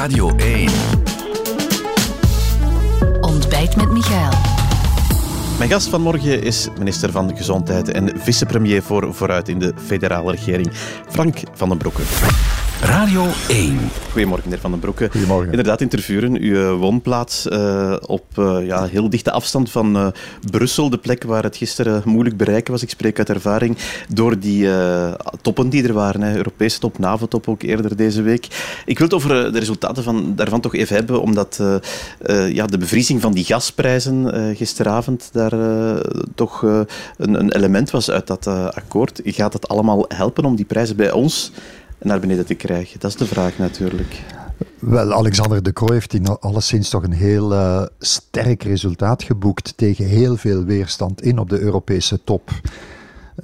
Radio 1. Ontbijt met Michael. Mijn gast vanmorgen is minister van Gezondheid en vicepremier voor Vooruit in de federale regering, Frank van den Broeke. Radio 1. Goedemorgen, meneer Van den Broeke. Goedemorgen. Inderdaad, in Tervuren, uw eh, woonplaats uh, op uh, ja, heel dichte afstand van uh, Brussel, de plek waar het gisteren moeilijk bereiken was. Ik spreek uit ervaring door die toppen die er waren. Hè. Europese top, NAVO-top ook eerder deze week. Ik wil het over de resultaten van, daarvan toch even hebben, omdat ja, de bevriezing van die gasprijzen gisteravond daar toch een, een, element was uit dat akkoord. Gaat het allemaal helpen om die prijzen bij ons naar beneden te krijgen? Dat is de vraag natuurlijk. Wel, Alexander de Croo heeft in alleszins toch een heel uh, sterk resultaat geboekt tegen heel veel weerstand in op de Europese top.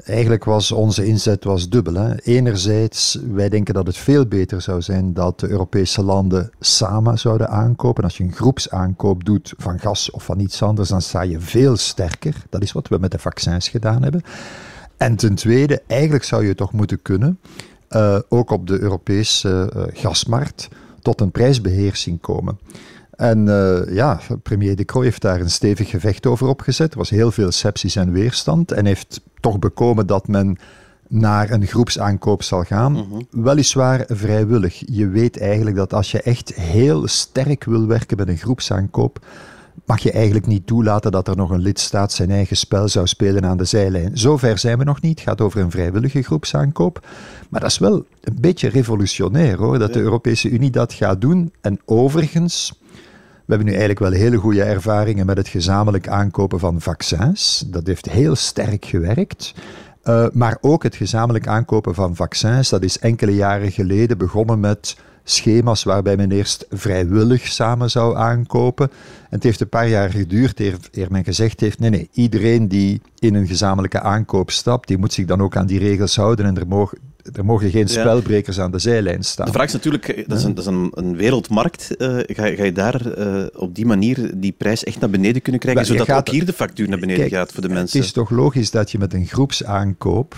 Eigenlijk was onze inzet was dubbel. Hè. Enerzijds, wij denken dat het veel beter zou zijn dat de Europese landen samen zouden aankopen. Als je een groepsaankoop doet van gas of van iets anders, dan sta je veel sterker. Dat is wat we met de vaccins gedaan hebben. En ten tweede, eigenlijk zou je toch moeten kunnen uh, ook op de Europese uh, gasmarkt tot een prijsbeheersing komen. En uh, ja, premier De Croo heeft daar een stevig gevecht over opgezet. Er was heel veel sepsis en weerstand en heeft toch bekomen dat men naar een groepsaankoop zal gaan. Mm -hmm. Weliswaar vrijwillig. Je weet eigenlijk dat als je echt heel sterk wil werken met een groepsaankoop, mag je eigenlijk niet toelaten dat er nog een lidstaat zijn eigen spel zou spelen aan de zijlijn. Zover zijn we nog niet. Het gaat over een vrijwillige groepsaankoop. Maar dat is wel een beetje revolutionair hoor, dat de Europese Unie dat gaat doen. En overigens, we hebben nu eigenlijk wel hele goede ervaringen met het gezamenlijk aankopen van vaccins. Dat heeft heel sterk gewerkt. Uh, maar ook het gezamenlijk aankopen van vaccins, dat is enkele jaren geleden begonnen met schema's waarbij men eerst vrijwillig samen zou aankopen. En het heeft een paar jaar geduurd eer, men gezegd heeft, nee, nee, iedereen die in een gezamenlijke aankoop stapt, die moet zich dan ook aan die regels houden en er mogen, er mogen geen spelbrekers aan de zijlijn staan. De vraag is natuurlijk, dat is een, dat is een, een wereldmarkt. Uh, ga, ga, je daar uh, op die manier die prijs echt naar beneden kunnen krijgen, zodat ook hier de factuur naar beneden kijk, gaat voor de mensen? Het is toch logisch dat je met een groepsaankoop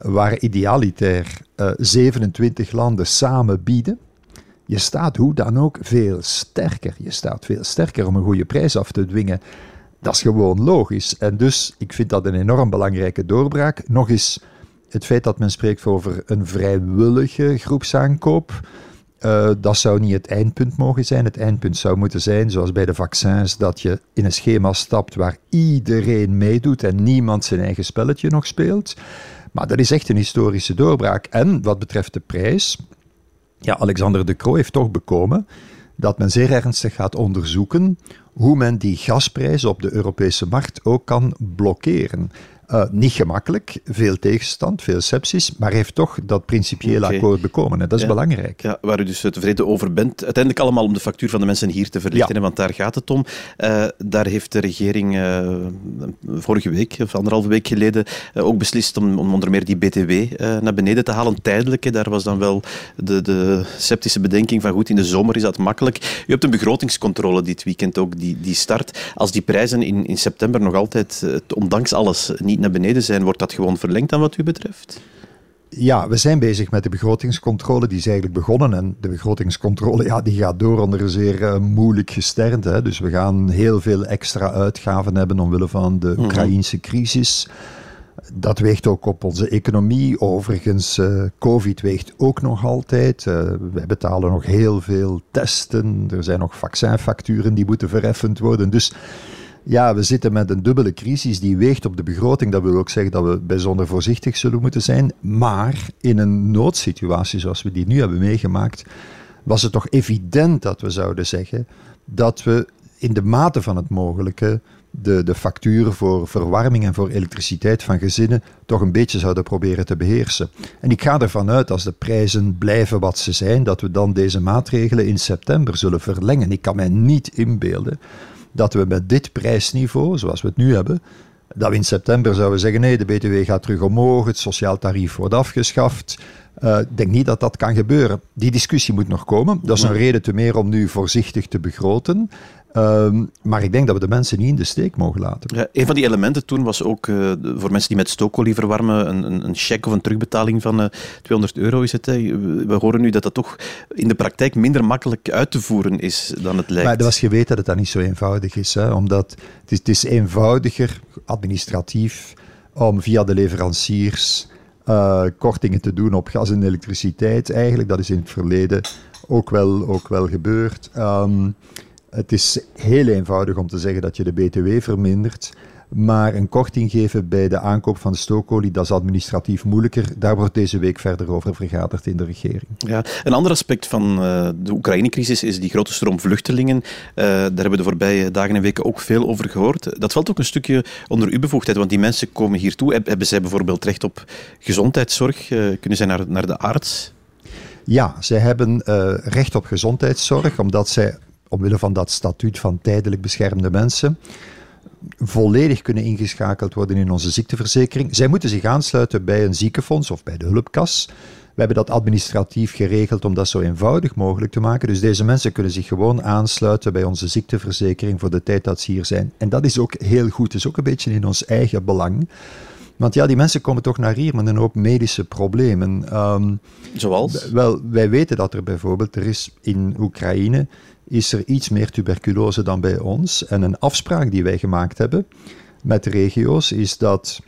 waar idealitair uh, 27 landen samen bieden, je staat hoe dan ook veel sterker. Je staat veel sterker om een goede prijs af te dwingen. Dat is gewoon logisch. En dus, ik vind dat een enorm belangrijke doorbraak. Nog eens, het feit dat men spreekt over een vrijwillige groepsaankoop. Uh, dat zou niet het eindpunt mogen zijn. Het eindpunt zou moeten zijn, zoals bij de vaccins, dat je in een schema stapt waar iedereen meedoet en niemand zijn eigen spelletje nog speelt. Maar dat is echt een historische doorbraak. En wat betreft de prijs, ja, Alexander de Croo heeft toch bekomen dat men zeer ernstig gaat onderzoeken hoe men die gasprijs op de Europese markt ook kan blokkeren. Uh, niet gemakkelijk, veel tegenstand, veel sepsis, maar heeft toch dat principiële okay. akkoord bekomen. En dat is ja. belangrijk. Ja, waar u dus tevreden over bent. Uiteindelijk allemaal om de factuur van de mensen hier te verlichten, ja. want daar gaat het om. Uh, daar heeft de regering uh, vorige week, of anderhalve week geleden, ook beslist om, om, onder meer die BTW naar beneden te halen. Tijdelijk, daar was dan wel de, de sceptische bedenking van goed, in de zomer is dat makkelijk. U hebt een begrotingscontrole dit weekend ook, die, die start. Als die prijzen in, in september nog altijd, ondanks alles, niet naar beneden zijn, wordt dat gewoon verlengd aan wat u betreft? Ja, we zijn bezig met de begrotingscontrole. Die is eigenlijk begonnen. En de begrotingscontrole ja, die gaat door onder een zeer uh, moeilijk gesternte. Dus we gaan heel veel extra uitgaven hebben omwille van de Oekraïnse crisis. Dat weegt ook op onze economie. Overigens, uh, COVID weegt ook nog altijd. Uh, wij betalen nog heel veel testen. Er zijn nog vaccinfacturen die moeten vereffend worden. Dus ja, we zitten met een dubbele crisis die weegt op de begroting. Dat wil ook zeggen dat we bijzonder voorzichtig zullen moeten zijn. Maar in een noodsituatie zoals we die nu hebben meegemaakt, was het toch evident dat we zouden zeggen dat we in de mate van het mogelijke de, de facturen voor verwarming en voor elektriciteit van gezinnen toch een beetje zouden proberen te beheersen. En ik ga ervan uit, als de prijzen blijven wat ze zijn, dat we dan deze maatregelen in september zullen verlengen. Ik kan mij niet inbeelden dat we met dit prijsniveau, zoals we het nu hebben, dat we in september zouden zeggen: nee, de BTW gaat terug omhoog, het sociaal tarief wordt afgeschaft. Uh, ik denk niet dat dat kan gebeuren. Die discussie moet nog komen. Dat is een reden te meer om nu voorzichtig te begroten. Ehm, maar ik denk dat we de mensen niet in de steek mogen laten. Ja, een van die elementen toen was ook uh, voor mensen die met stookolie verwarmen een, een, een cheque of een terugbetaling van uh, eh, 200 euro is het. Hè. We horen nu dat dat toch in de praktijk minder makkelijk uit te voeren is dan het lijkt. Maar dat was geweten dat het dat niet zo eenvoudig is. Hè, omdat het is, het is eenvoudiger, administratief, om via de leveranciers uh, kortingen te doen op gas en elektriciteit. Eigenlijk, dat is in het verleden ook wel, ook wel gebeurd. Um, het is heel eenvoudig om te zeggen dat je de BTW vermindert. Maar een korting geven bij de aankoop van stookolie, dat is administratief moeilijker. Daar wordt deze week verder over vergaderd in de regering. Ja, een ander aspect van uh, de Oekraïne-crisis is die grote stroom vluchtelingen. Uh, daar hebben we de voorbije dagen en weken ook veel over gehoord. Dat valt ook een stukje onder uw bevoegdheid, want die mensen komen hier toe. Hebben zij bijvoorbeeld recht op gezondheidszorg? Uh, kunnen zij naar, naar de arts? Ja, zij hebben recht op gezondheidszorg, omdat zij omwille van dat statuut van tijdelijk beschermde mensen, volledig kunnen ingeschakeld worden in onze ziekteverzekering. Zij moeten zich aansluiten bij een ziekenfonds of bij de hulpkas. We hebben dat administratief geregeld om dat zo eenvoudig mogelijk te maken. Dus deze mensen kunnen zich gewoon aansluiten bij onze ziekteverzekering voor de tijd dat ze hier zijn. En dat is ook heel goed. Het is ook een beetje in ons eigen belang. Want ja, die mensen komen toch naar hier met een hoop medische problemen. Um, Zoals? Wel, wij weten dat er bijvoorbeeld, er is in Oekraïne is er iets meer tuberculose dan bij ons. En een afspraak die wij gemaakt hebben met de regio's is dat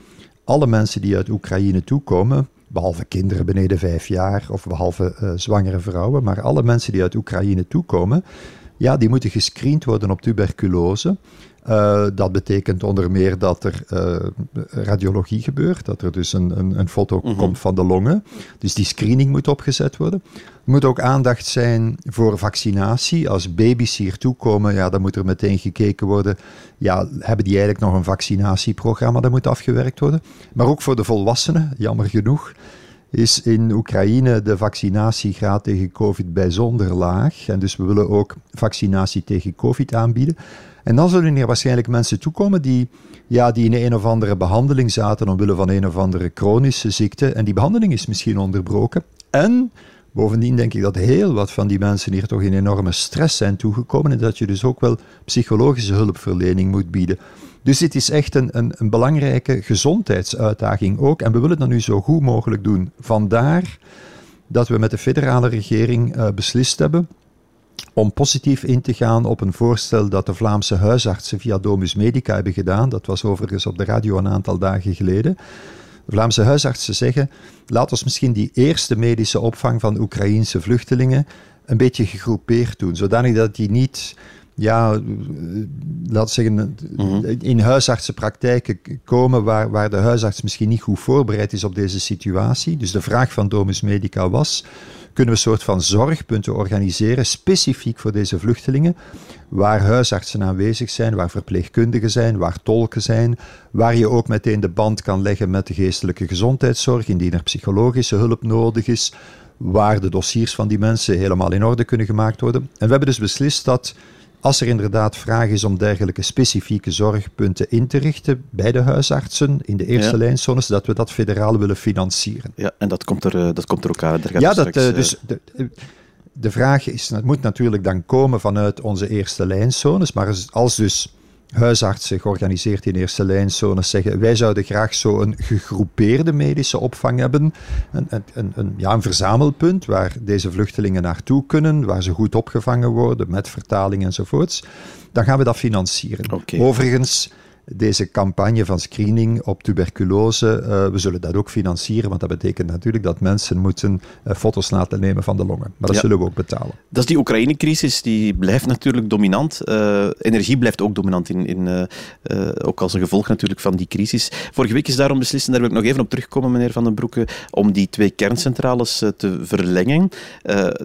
alle mensen die uit Oekraïne toekomen, behalve kinderen beneden vijf jaar of behalve uh, zwangere vrouwen, maar alle mensen die uit Oekraïne toekomen, ja, die moeten gescreend worden op tuberculose. Uh, dat betekent onder meer dat er uh, radiologie gebeurt, dat er dus een, een, een foto mm -hmm. komt van de longen. Dus die screening moet opgezet worden. Er moet ook aandacht zijn voor vaccinatie. Als baby's hier toekomen, ja, dan moet er meteen gekeken worden, ja, hebben die eigenlijk nog een vaccinatieprogramma dat moet afgewerkt worden. Maar ook voor de volwassenen, jammer genoeg is in Oekraïne de vaccinatiegraad tegen COVID bijzonder laag. En dus we willen ook vaccinatie tegen COVID aanbieden. En dan zullen er waarschijnlijk mensen toekomen die, ja, die in een of andere behandeling zaten omwille van een of andere chronische ziekte. En die behandeling is misschien onderbroken. En bovendien denk ik dat heel wat van die mensen hier toch in enorme stress zijn toegekomen. En dat je dus ook wel psychologische hulpverlening moet bieden. Dus dit is echt een, een, een belangrijke gezondheidsuitdaging ook. En we willen dat nu zo goed mogelijk doen. Vandaar dat we met de federale regering uh, beslist hebben om positief in te gaan op een voorstel dat de Vlaamse huisartsen via Domus Medica hebben gedaan. Dat was overigens op de radio een aantal dagen geleden. De Vlaamse huisartsen zeggen: laat ons misschien die eerste medische opvang van Oekraïense vluchtelingen een beetje gegroepeerd doen, zodanig dat die niet ja, laat zeggen, mm in huisartsenpraktijken komen waar, waar de huisarts misschien niet goed voorbereid is op deze situatie. Dus de vraag van Domus Medica was, kunnen we een soort van zorgpunten organiseren, specifiek voor deze vluchtelingen, waar huisartsen aanwezig zijn, waar verpleegkundigen zijn, waar tolken zijn, waar je ook meteen de band kan leggen met de geestelijke gezondheidszorg, indien er psychologische hulp nodig is, waar de dossiers van die mensen helemaal in orde kunnen gemaakt worden. En we hebben dus beslist dat als er inderdaad vraag is om dergelijke specifieke zorgpunten in te richten bij de huisartsen in de eerste ja. lijnzones, dat we dat federaal willen financieren. Ja, en dat komt er, uh, dat komt er ook aan. ja, dat, straks, uh, dus de, de vraag is, het moet natuurlijk dan komen vanuit onze eerste lijnzones, maar als dus huisartsen georganiseerd in eerste lijnzones zeggen wij zouden graag zo een gegroepeerde medische opvang hebben, een, een, een, ja, een verzamelpunt waar deze vluchtelingen naartoe kunnen, waar ze goed opgevangen worden met vertaling enzovoorts, dan gaan we dat financieren. Okay. Overigens deze campagne van screening op tuberculose, uh, we zullen dat ook financieren, want dat betekent natuurlijk dat mensen moeten uh, foto's laten nemen van de longen. Maar dat ja. zullen we ook betalen. Dat is die Oekraïne-crisis, die blijft natuurlijk dominant. Uh, energie blijft ook dominant, in, in, ook als een gevolg natuurlijk van die crisis. Vorige week is daarom beslist, en daar wil ik nog even op terugkomen, meneer Van den Broeke, om die twee kerncentrales te verlengen.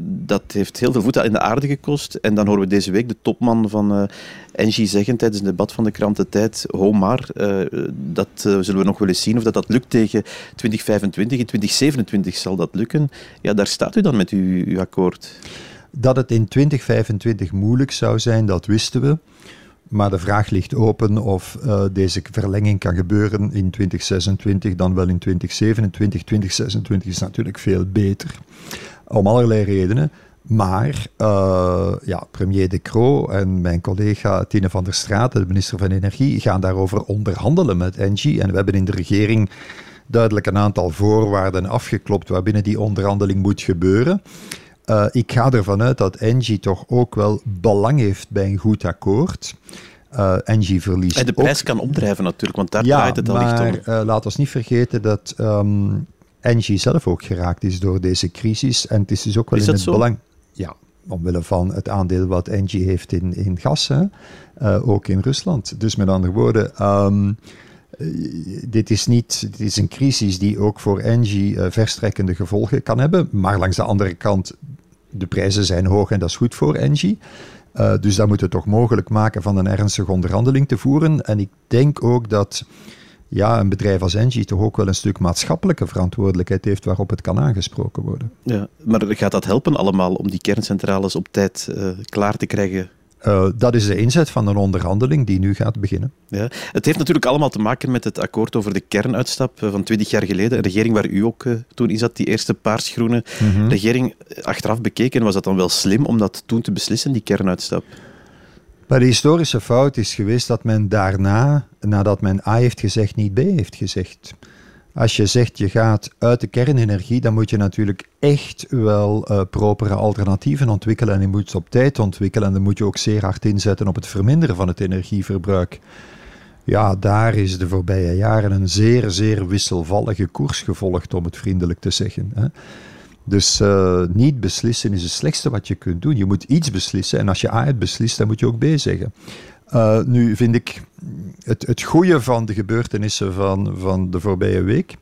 dat heeft heel veel voeten in de aarde gekost. En dan horen we deze week de topman van Engie zeggen tijdens een debat van de krant De Tijd, ho maar, uh, dat uh, zullen we nog wel eens zien of dat, dat lukt tegen 2025. In 2027 zal dat lukken. Ja, daar staat u dan met uw, uw akkoord. Dat het in 2025 moeilijk zou zijn, dat wisten we. Maar de vraag ligt open of uh, deze verlenging kan gebeuren in 2026 dan wel in 2027. 2026 is natuurlijk veel beter, om allerlei redenen. Maar uh, ja, premier De Croo en mijn collega Tine van der Straat, de minister van Energie, gaan daarover onderhandelen met Engie. En we hebben in de regering duidelijk een aantal voorwaarden afgeklopt waarbinnen die onderhandeling moet gebeuren. Uh, ik ga ervan uit dat Engie toch ook wel belang heeft bij een goed akkoord. Uh, Engie verliest. En de prijs kan opdrijven natuurlijk, want daar draait het al maar, licht om. Uh, laat ons niet vergeten dat um, Engie zelf ook geraakt is door deze crisis. En het is dus ook wel is in het zo? belang. Ja, omwille van het aandeel wat Engie heeft in, in gas? Uh, ook in Rusland. Dus met andere woorden. Um, dit is, niet, dit is een crisis die ook voor Engie uh, verstrekkende gevolgen kan hebben. Maar langs de andere kant, de prijzen zijn hoog en dat is goed voor Engie. Dus dat moeten we toch mogelijk maken van een ernstige onderhandeling te voeren. En ik denk ook dat ja, een bedrijf als Engie toch ook wel een stuk maatschappelijke verantwoordelijkheid heeft waarop het kan aangesproken worden. Ja, maar gaat dat helpen allemaal om die kerncentrales op tijd uh, klaar te krijgen? Uh, dat is de inzet van een onderhandeling die nu gaat beginnen. Ja. Het heeft natuurlijk allemaal te maken met het akkoord over de kernuitstap van 20 jaar geleden. Een regering waar u ook uh, toen in zat, die eerste paarsgroene mm -hmm. regering. Achteraf bekeken, was dat dan wel slim om dat toen te beslissen, die kernuitstap? Maar de historische fout is geweest dat men daarna, nadat men A heeft gezegd, niet B heeft gezegd. Als je zegt je gaat uit de kernenergie, dan moet je natuurlijk echt wel uh, propere alternatieven ontwikkelen. En je moet ze op tijd ontwikkelen. En dan moet je ook zeer hard inzetten op het verminderen van het energieverbruik. Ja, daar is de voorbije jaren een zeer, zeer wisselvallige koers gevolgd, om het vriendelijk te zeggen. Hè. Dus uh, niet beslissen is het slechtste wat je kunt doen. Je moet iets beslissen. En als je A het beslist, dan moet je ook B zeggen. Uh, nu vind ik het, het goede van de gebeurtenissen van, van de voorbije week,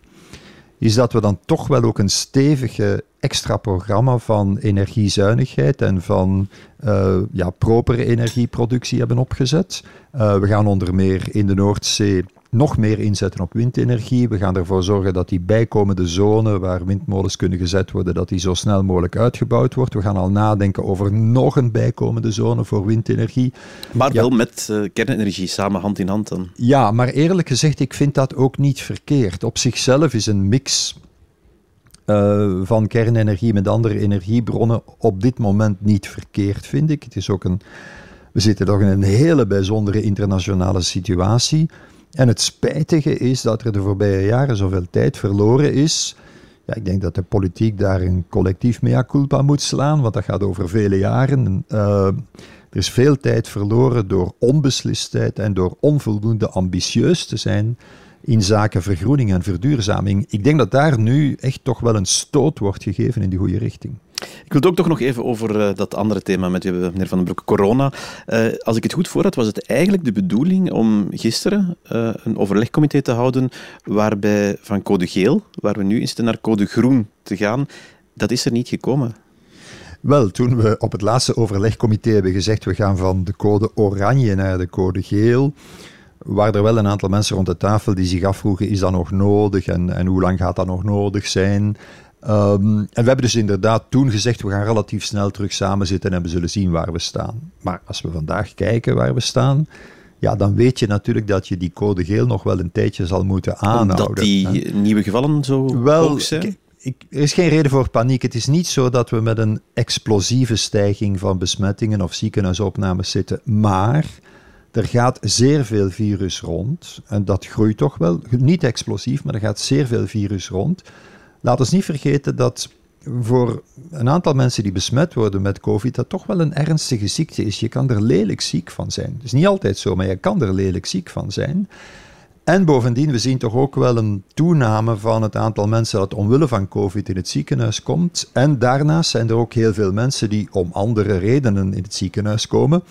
is dat we dan toch wel ook een stevige extra programma van energiezuinigheid en van uh, ja, propere energieproductie hebben opgezet. We gaan onder meer in de Noordzee nog meer inzetten op windenergie. We gaan ervoor zorgen dat die bijkomende zone waar windmolens kunnen gezet worden, dat die zo snel mogelijk uitgebouwd wordt. We gaan al nadenken over nog een bijkomende zone voor windenergie. Maar ja. wel met uh, kernenergie, samen hand in hand dan. Ja, maar eerlijk gezegd, ik vind dat ook niet verkeerd. Op zichzelf is een mix uh, van kernenergie met andere energiebronnen op dit moment niet verkeerd, vind ik. Het is ook een... We zitten toch in een hele bijzondere internationale situatie. En het spijtige is dat er de voorbije jaren zoveel tijd verloren is. Ja, ik denk dat de politiek daar een collectief mea culpa moet slaan, want dat gaat over vele jaren. Uh, er is veel tijd verloren door onbeslistheid en door onvoldoende ambitieus te zijn in zaken vergroening en verduurzaming. Ik denk dat daar nu echt toch wel een stoot wordt gegeven in de goede richting. Ik wil het ook toch nog even over uh, dat andere thema met u, meneer Van den Broek, corona. Uh, als ik het goed voor had, was het eigenlijk de bedoeling om gisteren uh, een overlegcomité te houden waarbij van code geel, waar we nu in zitten, naar code groen te gaan. Dat is er niet gekomen. Wel, toen we op het laatste overlegcomité hebben gezegd we gaan van de code oranje naar de code geel, waren er wel een aantal mensen rond de tafel die zich afvroegen, is dat nog nodig en, en hoe lang gaat dat nog nodig zijn? Um, en we hebben dus inderdaad toen gezegd, we gaan relatief snel terug samen zitten en we zullen zien waar we staan. Maar als we vandaag kijken waar we staan, ja, dan weet je natuurlijk dat je die code geel nog wel een tijdje zal moeten aanhouden. Omdat die hè? nieuwe gevallen zo wel, hoog zijn? Ik, er is geen reden voor paniek. Het is niet zo dat we met een explosieve stijging van besmettingen of ziekenhuisopnames zitten, maar er gaat zeer veel virus rond. En dat groeit toch wel. Niet explosief, maar er gaat zeer veel virus rond. Laat ons niet vergeten dat voor een aantal mensen die besmet worden met COVID, dat toch wel een ernstige ziekte is. Je kan er lelijk ziek van zijn. Het is niet altijd zo, maar je kan er lelijk ziek van zijn. En bovendien, we zien toch ook wel een toename van het aantal mensen dat omwille van COVID in het ziekenhuis komt. En daarnaast zijn er ook heel veel mensen die om andere redenen in het ziekenhuis komen.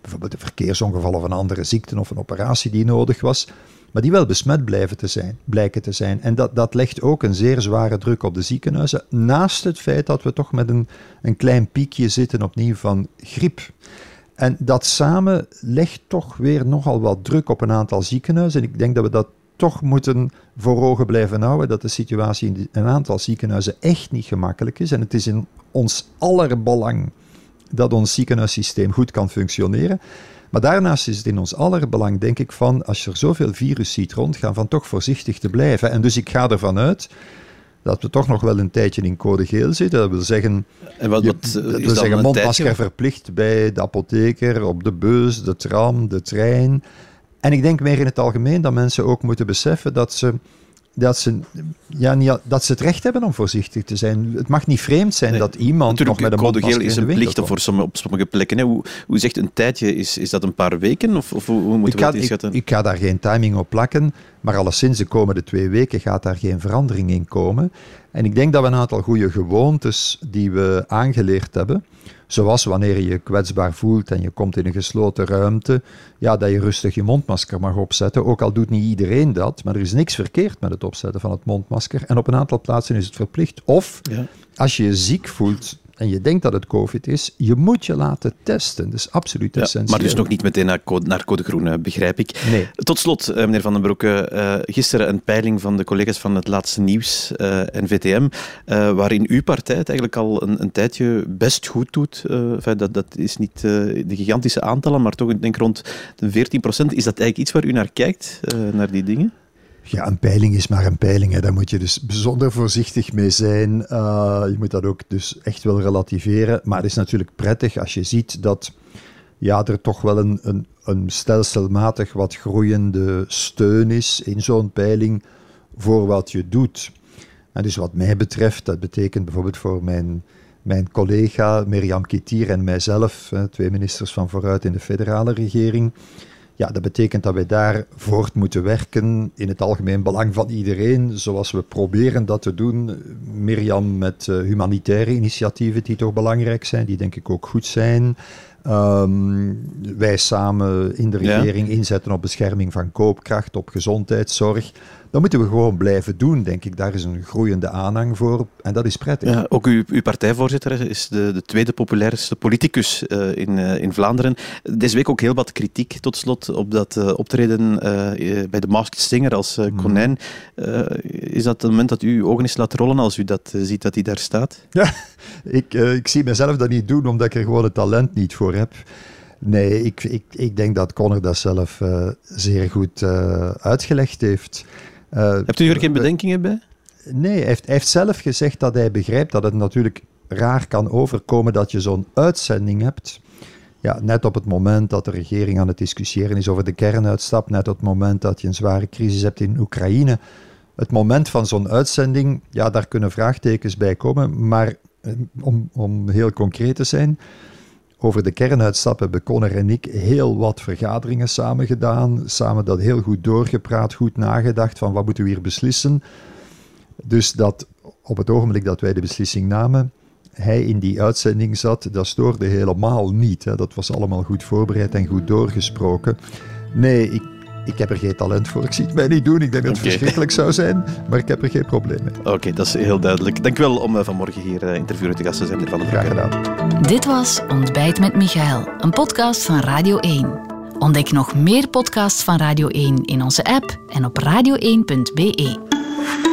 Bijvoorbeeld een verkeersongeval of een andere ziekte of een operatie die nodig was maar die wel besmet blijven te zijn, blijken te zijn. En dat, dat legt ook een zeer zware druk op de ziekenhuizen, naast het feit dat we toch met een, een klein piekje zitten opnieuw van griep. En dat samen legt toch weer nogal wat druk op een aantal ziekenhuizen. En ik denk dat we dat toch moeten voor ogen blijven houden, dat de situatie in een aantal ziekenhuizen echt niet gemakkelijk is. En het is in ons aller belang dat ons ziekenhuissysteem goed kan functioneren. Maar daarnaast is het in ons aller belang, denk ik, van als je er zoveel virus ziet rondgaan, van toch voorzichtig te blijven. En dus ik ga ervan uit dat we toch nog wel een tijdje in code geel zitten. Dat wil zeggen, en wat, wat, je, dat wil zeggen mondmasker tijdje? verplicht bij de apotheker, op de bus, de tram, de trein. En ik denk meer in het algemeen dat mensen ook moeten beseffen dat ze dat ze, ja, niet, dat ze het recht hebben om voorzichtig te zijn. Het mag niet vreemd zijn nee, dat iemand nog met een geel is een plicht voor sommige, op sommige plekken. Hè. Hoe, hoe zegt een tijdje? Is, is dat een paar weken? Of, of hoe moeten ik we dat inschatten? Ik, ik, ga daar geen timing op plakken, maar alleszins de komende twee weken gaat daar geen verandering in komen. En ik denk dat we een aantal goede gewoontes die we aangeleerd hebben, zoals wanneer je je kwetsbaar voelt en je komt in een gesloten ruimte, ja, dat je rustig je mondmasker mag opzetten. Ook al doet niet iedereen dat, maar er is niks verkeerd met het opzetten van het mondmasker. En op een aantal plaatsen is het verplicht. Of Ja. als je je ziek voelt en je denkt dat het COVID is, je moet je laten testen. Dat is absoluut Ja, essentieel. maar dus nog niet meteen naar code, naar code groen, eh, begrijp ik. Nee. Tot slot, eh, meneer Van den Broeke, eh, gisteren een peiling van de collega's van het laatste nieuws en VTM, waarin uw partij het eigenlijk al een, een tijdje best goed doet. Dat, dat is niet de gigantische aantallen, maar toch ik denk rond de 14 procent. Is dat eigenlijk iets waar u naar kijkt, naar die dingen? Ja, een peiling is maar een peiling. Hè. Daar moet je dus bijzonder voorzichtig mee zijn. Uh, je moet dat ook dus echt wel relativeren. Maar het is natuurlijk prettig als je ziet dat ja, er toch wel een, een, een stelselmatig wat groeiende steun is in zo'n peiling voor wat je doet. En dus wat mij betreft, dat betekent bijvoorbeeld voor mijn, mijn collega Mirjam Kitier en mijzelf, twee ministers van vooruit in de federale regering, ja, dat betekent dat wij daar voort moeten werken in het algemeen belang van iedereen, zoals we proberen dat te doen. Mirjam met uh, humanitaire initiatieven die toch belangrijk zijn, die denk ik ook goed zijn. Um, wij samen in de regering ja. inzetten op bescherming van koopkracht, op gezondheidszorg. Dat moeten we gewoon blijven doen, denk ik. Daar is een groeiende aanhang voor en dat is prettig. Ja, ook uw, uw partijvoorzitter is de, de tweede populairste politicus uh, in, uh, in Vlaanderen. Deze week ook heel wat kritiek tot slot op dat uh, optreden bij de Masked Singer als konijn. Hmm. is dat het moment dat u uw ogen eens laat rollen als u dat ziet dat hij daar staat? Ja, ik, ik zie mezelf dat niet doen omdat ik er gewoon het talent niet voor heb. Nee, ik, ik, ik denk dat Connor dat zelf zeer goed uitgelegd heeft. Uh, Hebt u er geen bedenkingen bij? Nee, hij heeft, hij heeft, zelf gezegd dat hij begrijpt dat het natuurlijk raar kan overkomen dat je zo'n uitzending hebt. Ja, net op het moment dat de regering aan het discussiëren is over de kernuitstap, net op het moment dat je een zware crisis hebt in Oekraïne. Het moment van zo'n uitzending, ja, daar kunnen vraagtekens bij komen. Maar om, om heel concreet te zijn, over de kernuitstap hebben Conor en ik heel wat vergaderingen samen gedaan. Samen dat heel goed doorgepraat, goed nagedacht van wat moeten we hier beslissen. Dus dat op het ogenblik dat wij de beslissing namen, hij in die uitzending zat, dat stoorde helemaal niet. Hè. Dat was allemaal goed voorbereid en goed doorgesproken. Nee, ik, ik heb er geen talent voor. Ik zie het mij niet doen. Ik denk dat het okay. verschrikkelijk zou zijn, maar ik heb er geen probleem mee. Oké, okay, dat is heel duidelijk. Dank u wel om uh, vanmorgen hier uh, interviewen te gast te zijn, Van den Graag gedaan. Dit was Ontbijt met Michael, een podcast van Radio 1. Ontdek nog meer podcasts van Radio 1 in onze app en op radio1.be.